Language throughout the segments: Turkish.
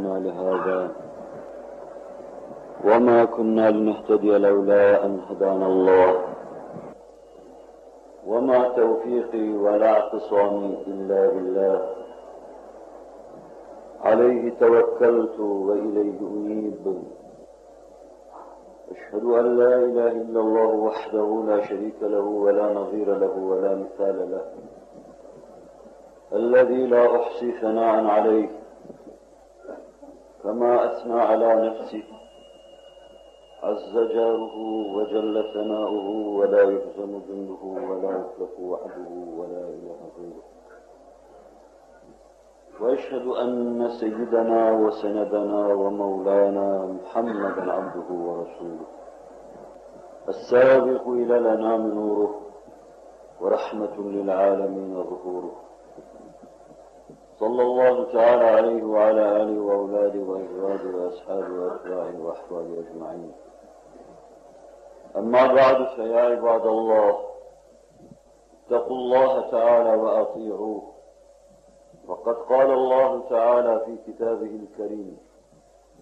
هدانا لهذا. وما كنا لنهتدي لولا أن هدانا الله. وما توفيقي ولا اعتصامي إلا بالله. عليه توكلت وإليه أنيب. أشهد أن لا إله إلا الله وحده لا شريك له ولا نظير له ولا مثال له. الذي لا أحصي ثناء عليه. كما أثنى على نفسه. عز جاره وجل ثناؤه ولا يهزم جنده ولا يخلف وعده ولا إله غيره وأشهد أن سيدنا وسندنا ومولانا محمدا عبده ورسوله. السابق إلى الأنام نوره ورحمة للعالمين ظهوره. صلى الله تعالى عليه وعلى آله وأولاده وأزواجه وأصحابه وأتباعه وأحفاده أجمعين. أما بعد فيا عباد الله اتقوا الله تعالى وأطيعوه. وقد قال الله تعالى في كتابه الكريم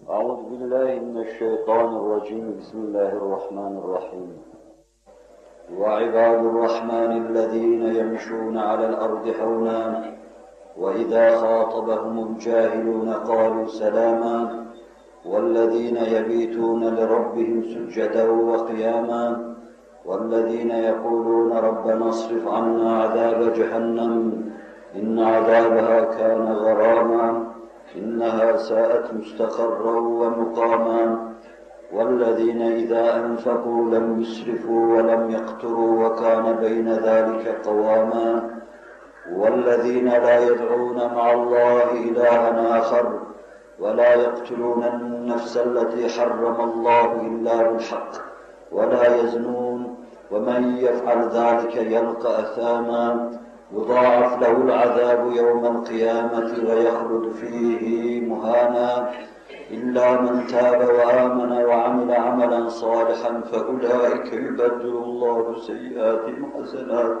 أعوذ بالله من الشيطان الرجيم. بسم الله الرحمن الرحيم. وعباد الرحمن الذين يمشون على الأرض حونا وإذا خاطبهم الجاهلون قالوا سلاما والذين يبيتون لربهم سجدا وقياما والذين يقولون ربنا اصرف عنا عذاب جهنم إن عذابها كان غراما إنها ساءت مستقرا ومقاما. والذين إذا أنفقوا لم يسرفوا ولم يقتروا وكان بين ذلك قواما. والذين لا يدعون مع الله إلها آخر ولا يقتلون النفس التي حرم الله إلا بالحق ولا يزنون ومن يفعل ذلك يلقى أثاما يضاعف له العذاب يوم القيامة ويخلد فيه مهانا إلا من تاب وآمن وعمل عملا صالحا فأولئك يبدل الله سيئاتهم حسنات.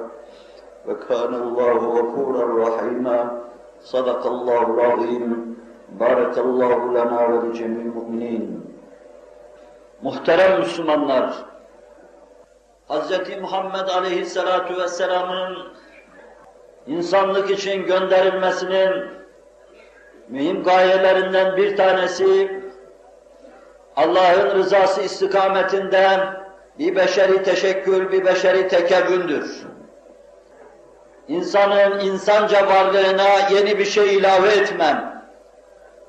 وكان الله غفورا رحيما صدق الله العظيم بارك الله لنا ولجميع المؤمنين Muhterem Müslümanlar, Hz. Muhammed Aleyhisselatu Vesselam'ın insanlık için gönderilmesinin mühim gayelerinden bir tanesi, Allah'ın rızası istikametinde bir beşeri teşekkül, bir beşeri tekevvündür. İnsanın insanca varlığına yeni bir şey ilave etmem,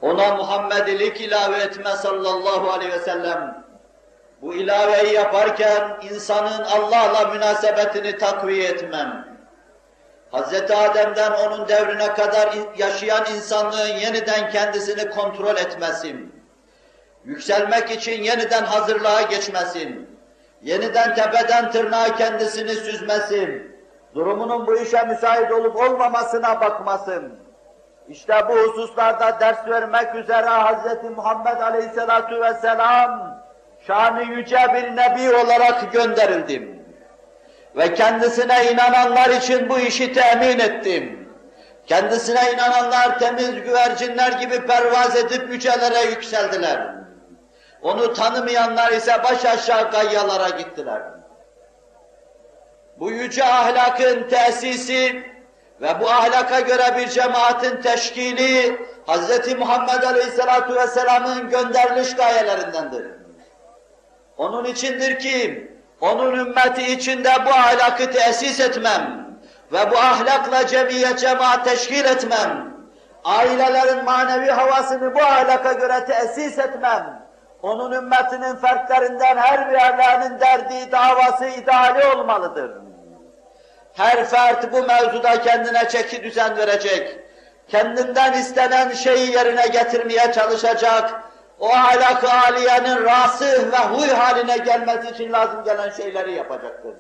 ona Muhammedilik ilave etme sallallahu aleyhi ve sellem, bu ilaveyi yaparken insanın Allah'la münasebetini takviye etmem, Hz. Adem'den onun devrine kadar yaşayan insanlığın yeniden kendisini kontrol etmesin, yükselmek için yeniden hazırlığa geçmesin, yeniden tepeden tırnağa kendisini süzmesin, durumunun bu işe müsait olup olmamasına bakmasın. İşte bu hususlarda ders vermek üzere Hz. Muhammed Aleyhisselatu Vesselam şanı yüce bir nebi olarak gönderildim. Ve kendisine inananlar için bu işi temin ettim. Kendisine inananlar temiz güvercinler gibi pervaz edip yücelere yükseldiler. Onu tanımayanlar ise baş aşağı gayyalara gittiler. Bu yüce ahlakın tesisi ve bu ahlaka göre bir cemaatin teşkili Hz. Muhammed Aleyhisselatü Vesselam'ın gönderiliş gayelerindendir. Onun içindir ki onun ümmeti içinde bu ahlakı tesis etmem ve bu ahlakla cemiyet cemaat teşkil etmem, ailelerin manevi havasını bu ahlaka göre tesis etmem, onun ümmetinin fertlerinden her bir evlerinin derdi, davası, ideali olmalıdır. Her fert bu mevzuda kendine çeki düzen verecek, kendinden istenen şeyi yerine getirmeye çalışacak, o ahlak-ı aliyenin rasih ve huy haline gelmesi için lazım gelen şeyleri yapacaktır.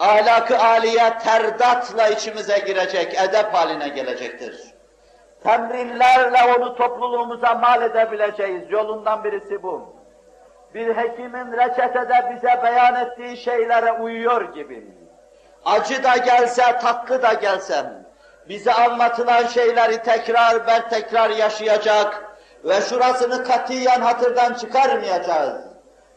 Ahlak-ı aliye terdatla içimize girecek, edep haline gelecektir. Temrinlerle onu topluluğumuza mal edebileceğiz, yolundan birisi bu. Bir hekimin reçetede bize beyan ettiği şeylere uyuyor gibi. Acı da gelse, tatlı da gelsem, bize anlatılan şeyleri tekrar ber tekrar yaşayacak ve şurasını katiyen hatırdan çıkarmayacağız.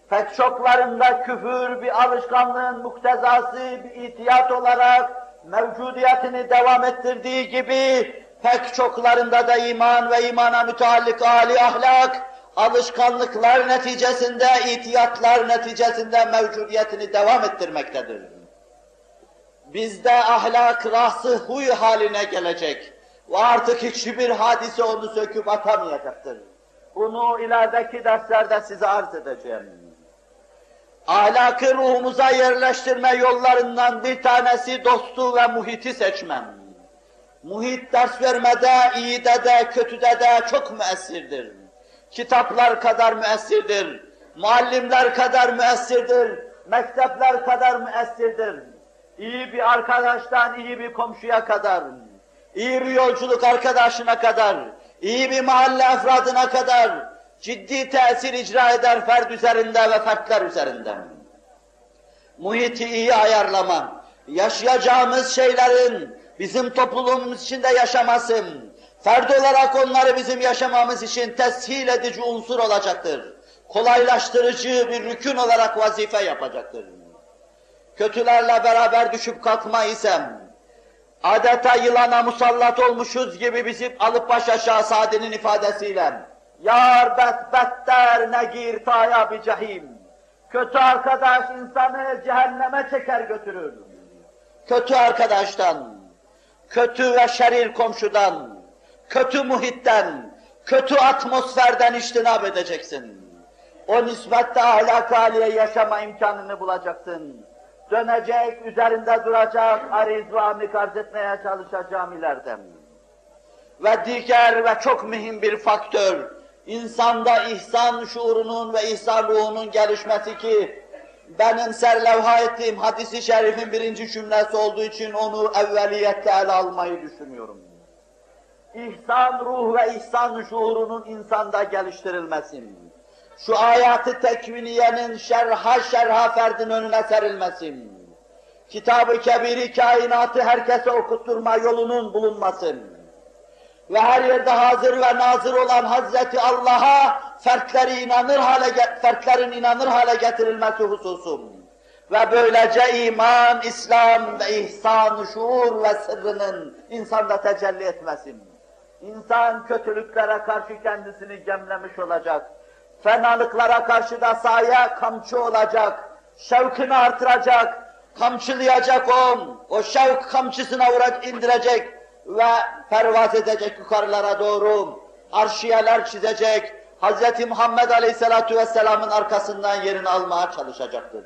Pek çoklarında küfür bir alışkanlığın muktezası, bir itiyat olarak mevcudiyetini devam ettirdiği gibi pek çoklarında da iman ve imana müteallik âli ahlak, alışkanlıklar neticesinde, itiyatlar neticesinde mevcudiyetini devam ettirmektedir. Bizde ahlak rası huy haline gelecek ve artık hiçbir hadise onu söküp atamayacaktır. Bunu ilerideki derslerde size arz edeceğim. Ahlakı ruhumuza yerleştirme yollarından bir tanesi dostu ve muhiti seçmem. Muhit ders vermede, iyide de, kötüde de çok müessirdir. Kitaplar kadar müessirdir, muallimler kadar müessirdir, mektepler kadar müessirdir. İyi bir arkadaştan iyi bir komşuya kadar, iyi bir yolculuk arkadaşına kadar, iyi bir mahalle efradına kadar ciddi tesir icra eder ferd üzerinde ve fertler üzerinde. Muhiti iyi ayarlama, yaşayacağımız şeylerin bizim toplumumuz içinde yaşamasın, ferd olarak onları bizim yaşamamız için teshil edici unsur olacaktır. Kolaylaştırıcı bir rükün olarak vazife yapacaktır. Kötülerle beraber düşüp kalkma isem, adeta yılana musallat olmuşuz gibi bizi alıp baş aşağı Sadi'nin ifadesiyle, Yar betbetter negir taya bir cehim. Kötü arkadaş insanı cehenneme çeker götürür. Kötü arkadaştan, kötü ve şerir komşudan, kötü muhitten, kötü atmosferden iştinab edeceksin. O nispette ahlak haliye yaşama imkanını bulacaksın. Dönecek, üzerinde duracak, ariz ve amik etmeye çalışacağım ileride. Ve diğer ve çok mühim bir faktör, insanda ihsan şuurunun ve ihsan ruhunun gelişmesi ki, benim serlevha ettiğim hadisi şerifin birinci cümlesi olduğu için onu evveliyetle ele almayı düşünüyorum. İhsan ruh ve ihsan şuurunun insanda geliştirilmesi. Şu ayatı tekviniyenin şerha şerha ferdin önüne serilmesi. Kitab-ı Kebiri kainatı herkese okutturma yolunun bulunması ve her yerde hazır ve nazır olan Hazreti Allah'a fertleri inanır hale fertlerin inanır hale getirilmesi hususum. Ve böylece iman, İslam ve ihsan, şuur ve sırrının insanda tecelli etmesi. İnsan kötülüklere karşı kendisini gemlemiş olacak. Fenalıklara karşı da sahaya kamçı olacak. Şevkini artıracak, kamçılayacak o, o şevk kamçısına uğraş, indirecek ve pervaz edecek yukarılara doğru, arşiyeler çizecek, Hz. Muhammed Aleyhisselatü Vesselam'ın arkasından yerini almaya çalışacaktır.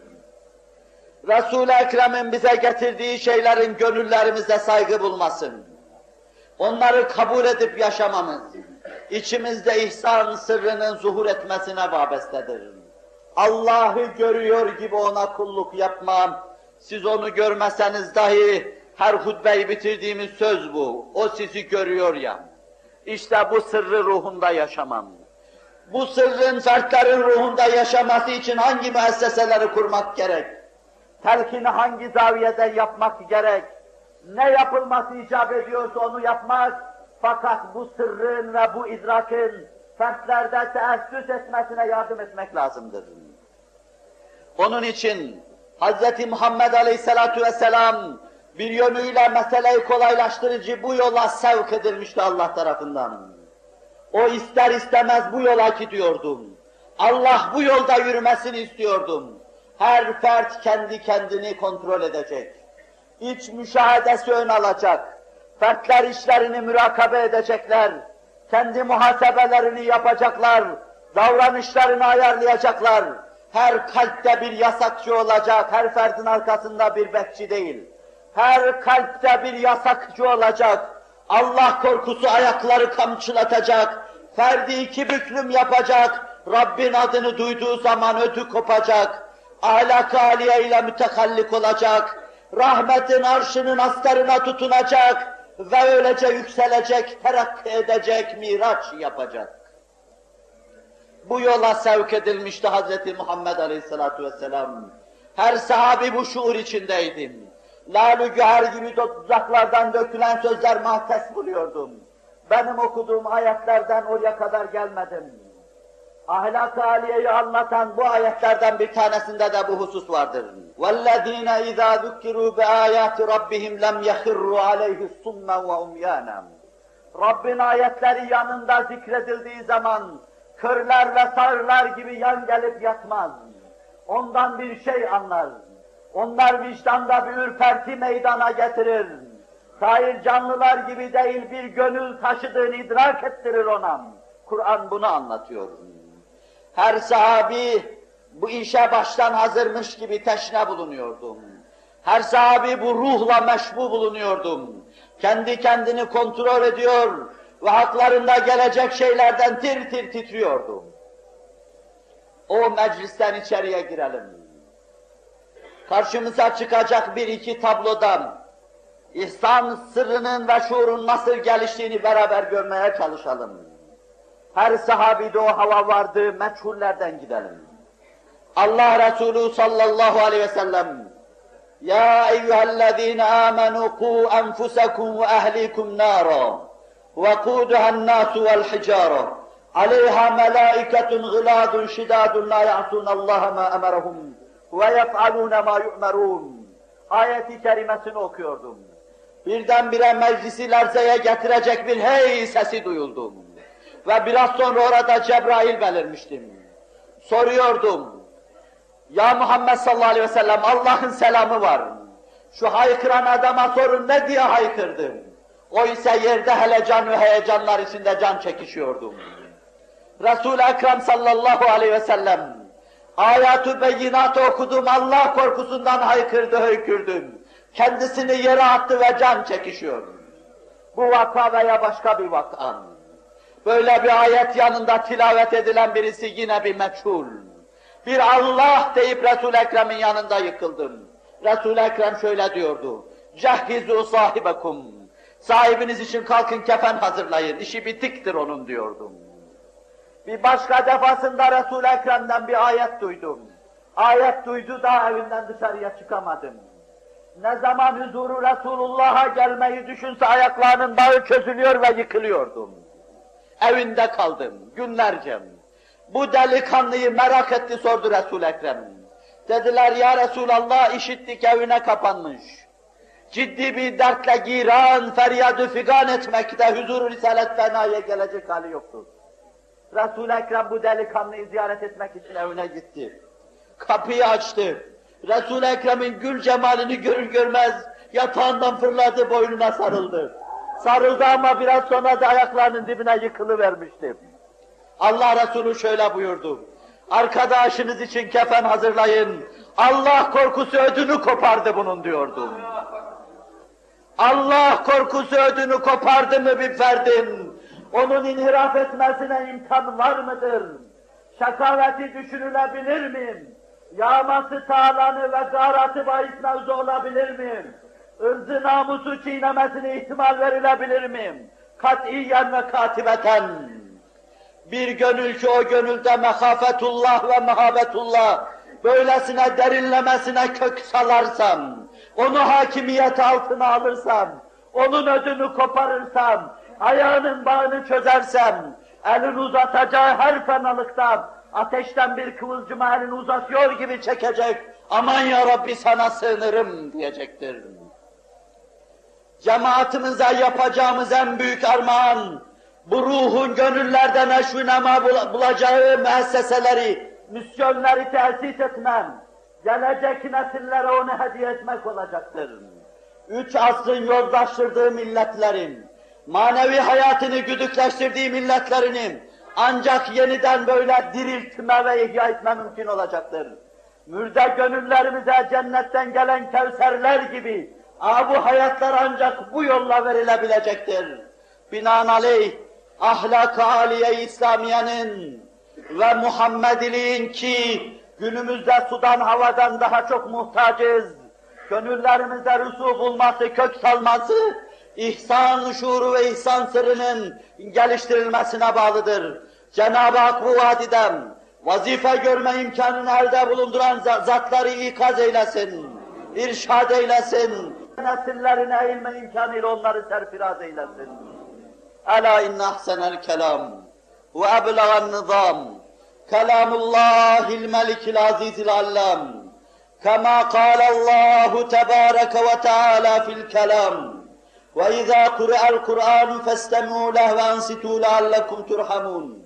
Resul-i Ekrem'in bize getirdiği şeylerin gönüllerimizde saygı bulmasın. Onları kabul edip yaşamamız, içimizde ihsan sırrının zuhur etmesine vabestedir. Allah'ı görüyor gibi ona kulluk yapmam, siz onu görmeseniz dahi her hutbeyi bitirdiğimiz söz bu. O sizi görüyor ya. İşte bu sırrı ruhunda yaşamam. Bu sırrın fertlerin ruhunda yaşaması için hangi müesseseleri kurmak gerek? Telkini hangi zaviyede yapmak gerek? Ne yapılması icap ediyorsa onu yapmak, fakat bu sırrın ve bu idrakın fertlerde teessüs etmesine yardım etmek lazımdır. Onun için Hz. Muhammed Aleyhisselatü Vesselam bir yönüyle meseleyi kolaylaştırıcı bu yola sevk edilmişti Allah tarafından. O ister istemez bu yola gidiyordum. Allah bu yolda yürümesini istiyordum. Her fert kendi kendini kontrol edecek. İç müşahedesi ön alacak. Fertler işlerini mürakabe edecekler. Kendi muhasebelerini yapacaklar. Davranışlarını ayarlayacaklar. Her kalpte bir yasakçı olacak, her ferdin arkasında bir bekçi değil her kalpte bir yasakçı olacak. Allah korkusu ayakları kamçılatacak. Ferdi iki büklüm yapacak. Rabbin adını duyduğu zaman ödü kopacak. Ahlak aliye ile mütekallik olacak. Rahmetin arşının astarına tutunacak. Ve öylece yükselecek, terakki edecek, miraç yapacak. Bu yola sevk edilmişti Hz. Muhammed Aleyhisselatü Vesselam. Her sahabi bu şuur içindeydim. lalü güher gibi tuzaklardan dökülen sözler mahtes buluyordum. Benim okuduğum ayetlerden oraya kadar gelmedim Ahlak-ı aliyeyi anlatan bu ayetlerden bir tanesinde de bu husus vardır. وَالَّذ۪ينَ اِذَا ذُكِّرُوا بِآيَاتِ رَبِّهِمْ لَمْ يَخِرُّوا عَلَيْهِ صُمًّا وَاُمْيَانًا Rabbin ayetleri yanında zikredildiği zaman körler ve sağırlar gibi yan gelip yatmaz. Ondan bir şey anlar. Onlar vicdanda bir ürperti meydana getirir. Sair canlılar gibi değil bir gönül taşıdığını idrak ettirir ona. Kur'an bunu anlatıyor. Her sahabi bu işe baştan hazırmış gibi teşne bulunuyordum. Her sahabi bu ruhla meşbu bulunuyordum. Kendi kendini kontrol ediyor ve haklarında gelecek şeylerden tir tir titriyordum. O meclisten içeriye girelim. Karşımıza çıkacak bir iki tablodan İhsan sırrının ve şuurun nasıl geliştiğini beraber görmeye çalışalım. Her sahabide o hava vardı, meçhullerden gidelim. Allah Resulü sallallahu aleyhi ve sellem Ya eyyühellezine amenu ku enfusekum ve ehlikum nara ve kuduhan nasu vel hicara aleyha melaiketun gıladun şidadun la ya'sunallaha ma emerahum ve yef'alune ma yu'merun ayeti kerimesini okuyordum. Birdenbire meclisi lerzeye getirecek bir hey sesi duyuldum. Ve biraz sonra orada Cebrail belirmiştim. Soruyordum. Ya Muhammed sallallahu aleyhi ve sellem Allah'ın selamı var. Şu haykıran adama sorun ne diye haykırdım. O ise yerde helecan ve heyecanlar içinde can çekişiyordum. Resul-i Ekrem sallallahu aleyhi ve sellem ayat-ı beyinatı okudum Allah korkusundan haykırdı höykürdüm. Kendisini yere attı ve can çekişiyor. Bu vaka veya başka bir vaka. Böyle bir ayet yanında tilavet edilen birisi yine bir meçhul. Bir Allah deyip Resul-i Ekrem'in yanında yıkıldım. Resul-i Ekrem şöyle diyordu. Cehhizu sahibekum. Sahibiniz için kalkın kefen hazırlayın. İşi bitiktir onun diyordum. Bir başka defasında Resul-i Ekrem'den bir ayet duydum. Ayet duydu da evinden dışarıya çıkamadım. Ne zaman huzuru Resulullah'a gelmeyi düşünse ayaklarının bağı çözülüyor ve yıkılıyordum. Evinde kaldım günlerce. Bu delikanlıyı merak etti sordu resul Ekrem. Dediler ya Resulallah işittik evine kapanmış. Ciddi bir dertle giran, feryadı figan etmekte huzur-u risalet fenaya gelecek hali yoktur. resul Ekrem bu delikanlıyı ziyaret etmek için evine gitti. Kapıyı açtı. resul Ekrem'in gül cemalini görür görmez yatağından fırladı, boynuna sarıldı. Sarıldı ama biraz sonra da ayaklarının dibine yıkılıvermişti. Allah Resulü şöyle buyurdu. Arkadaşınız için kefen hazırlayın. Allah korkusu ödünü kopardı bunun diyordu. Allah korkusu ödünü kopardı mı bir ferdin? Onun inhiraf etmesine imkan var mıdır? Şakaveti düşünülebilir mi? Yağması tağlanı ve garatı bahis mevzu olabilir mi? Irzı namusu çiğnemesine ihtimal verilebilir mi? Katiyen ve katibeten. Bir gönül ki o gönülde mehafetullah ve mehabetullah, böylesine derinlemesine kök salarsam, onu hakimiyet altına alırsam, onun ödünü koparırsam, ayağının bağını çözersem, elini uzatacağı her fenalıktan, ateşten bir kıvılcıma elini uzatıyor gibi çekecek, aman ya Rabbi sana sığınırım diyecektir cemaatimize yapacağımız en büyük armağan, bu ruhun gönüllerde neşvi nema bulacağı müesseseleri, misyonları tesis etmem, gelecek nesillere onu hediye etmek olacaktır. Üç asrın yozlaştırdığı milletlerin, manevi hayatını güdükleştirdiği milletlerinin ancak yeniden böyle diriltme ve ihya etme mümkün olacaktır. Mürde gönüllerimize cennetten gelen kevserler gibi Aa, bu hayatlar ancak bu yolla verilebilecektir. Binaenaleyh ahlak-ı aliye İslamiye'nin ve Muhammediliğin ki günümüzde sudan havadan daha çok muhtacız. Gönüllerimizde rüsu bulması, kök salması, ihsan şuuru ve ihsan sırrının geliştirilmesine bağlıdır. Cenab-ı Hak bu vadiden vazife görme imkanını elde bulunduran zatları ikaz eylesin irşad eylesin Nesillerine ilme imkanıyla onları serfiraz eylesin. Ela inne ahsenel kelam ve eblegan nizam kelamullahil melikil azizil allam كما قال الله تبارك وتعالى في الكلام وإذا قرأ القرآن فاستمعوا له وأنصتوا لعلكم ترحمون